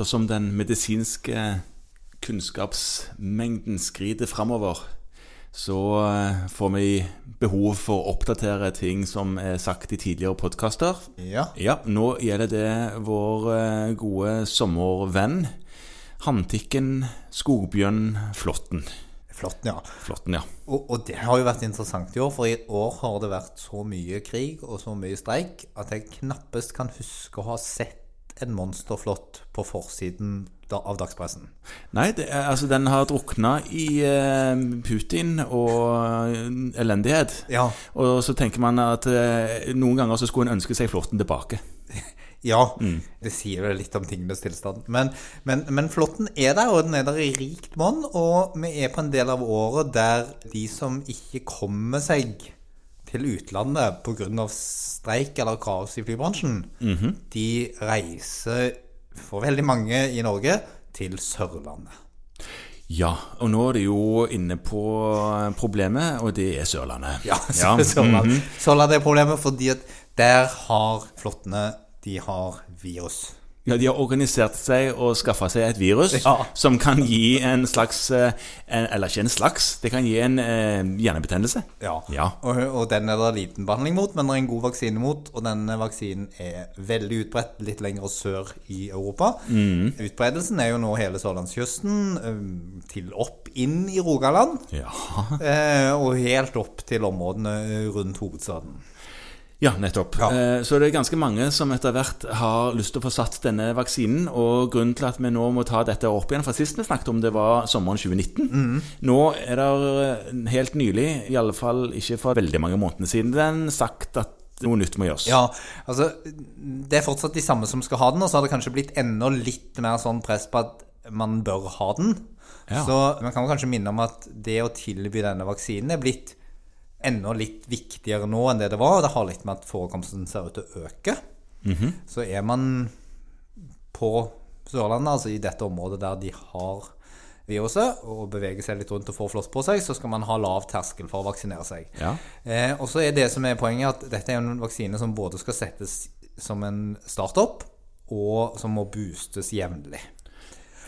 ettersom den medisinske kunnskapsmengden skrider framover, så eh, får vi behov for å oppdatere ting som er sagt i tidligere podkaster. Ja. Ja, nå gjelder det vår eh, gode sommervenn, Hantikken Skogbjørn Flåtten. Flåtten, ja. Flotten, ja. Og, og det har jo vært interessant i år, for i år har det vært så mye krig og så mye streik at jeg knappest kan huske å ha sett en monsterflått på forsiden av dagspressen. Nei, det er, altså den har drukna i eh, Putin og eh, elendighet. Ja. Og så tenker man at eh, noen ganger så skulle en ønske seg Flåtten tilbake. Ja, det sier vel litt om tingenes tilstand. Men, men, men flåtten er der, og den er der i rikt monn. Og vi er på en del av året der de som ikke kommer seg til utlandet pga. streik eller kaos i flybransjen, de reiser for veldig mange i Norge til Sørlandet. Ja, og nå er du jo inne på problemet, og det er Sørlandet. Ja, Sørlandet. Sørlandet er problemet fordi at der har flåttene De har virus. Ja, De har organisert seg og skaffa seg et virus Ja. som kan gi en slags eh, en, Eller ikke en slags, det kan gi en eh, hjernebetennelse. Ja. Ja. Og, og den er det liten behandling mot, men det er en god vaksine mot. Og denne vaksinen er veldig utbredt litt lenger sør i Europa. Utbredelsen er jo nå hele sørlandskysten, til opp inn i Rogaland. Ja. Eh, og helt opp til områdene rundt hovedstaden. Ja, nettopp. Ja. Eh, Så det er ganske mange som etter hvert har lyst til å få satt denne vaksinen. Og grunnen til at vi nå må ta dette opp igjen, for sist vi snakket om det var sommeren 2019. Mm. Nå er det helt nylig, i alle fall ikke for veldig mange månedene siden, den sagt at noe nytt må gjøres. Ja, altså Det er fortsatt de samme som skal ha den, og så har det kanskje blitt enda litt mer sånn press på at man bør ha den. Ja. Så man kan kanskje minne om at det å tilby denne vaksinen er blitt enda litt viktigere nå enn det det var. og Det har litt med at forekomsten ser ut til å øke. Så er man på Sørlandet, altså i dette området der de har viruset, og beveger seg litt rundt og får flått på seg, så skal man ha lav terskel for å vaksinere seg. Ja. Eh, og så er det som er poenget, at dette er en vaksine som både skal settes som en startup, og som må boostes jevnlig.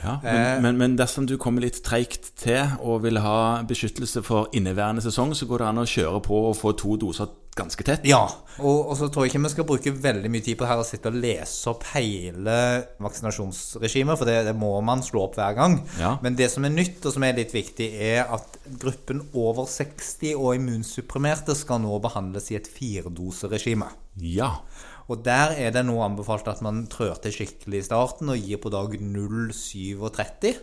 Ja, Eh. men, men, men dersom du kommer litt treigt til og vil ha beskyttelse for inneværende sesong, så går det an å kjøre på og få to doser ganske tett. Ja, og, og så tror jeg ikke vi skal bruke veldig mye tid på det her å sitte og lese opp hele vaksinasjonsregimet, for det, det må man slå opp hver gang. Ja. Men det som er nytt, og som er litt viktig, er at gruppen over 60 og immunsupprimerte skal nå behandles i et firedoseregime. Ja. Og der er det nå anbefalt at man trør til skikkelig i starten og gir på dag 0,37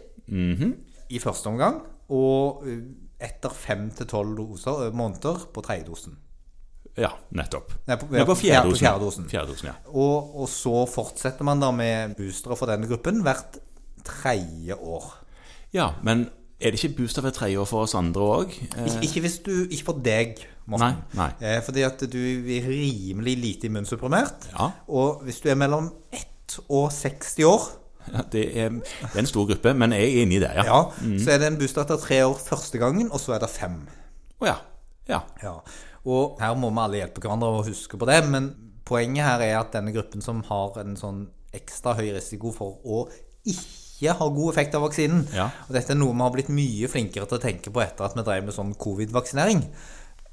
i første omgang. Og uh, etter 5-12 doser, uh, måneder på tredjedosen. Ja, nettopp. Nei, på- ja, på på fjerdedosen. dosen. fjerde dosen. Ja. Og, og så fortsetter man da med boostere for denne gruppen hvert tredje år. ja, men er det ikke booster ved tredje år for oss andre òg? Ik ikke hvis du Ikke for deg, Morten. Nei, nei. Eh, fordi at du er rimelig lite immunsupprimert. Ja. Og hvis du er mellom 1 og 60 år, Ja, det, er, det er en stor gruppe, men jeg er inni der, ja. ja, Mm. så er det en booster etter tre år første gangen, og så er det fem. Å ja. ja. Ja. Og her må vi alle hjelpe hverandre og huske på det. Men poenget her er at denne gruppen som har en sånn ekstra høy risiko for å ikke ha god effekt av vaksinen Ja. Og dette er noe vi har blitt mye flinkere til å tenke på etter at vi drev med sånn covid-vaksinering.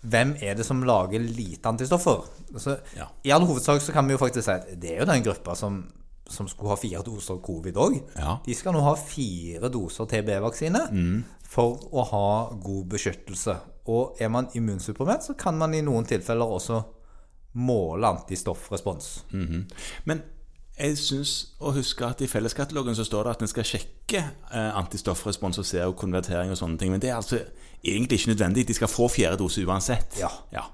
Hvem er det som lager lite antistoffer? Altså, Ja. I all hovedsak så kan vi jo faktisk si at det er jo den gruppa som, som skulle ha fire doser covid òg. Ja. De skal nå ha fire doser TB-vaksine for å ha god beskyttelse. Og er man immunsupprimert, så kan man i noen tilfeller også måle antistoffrespons. Men jeg syns å huske at i felleskatalogen så står det at en skal sjekke eh, antistoffrespons og se konvertering og sånne ting. Men det er altså egentlig ikke nødvendig. De skal få fjerde dose uansett. Ja. ja.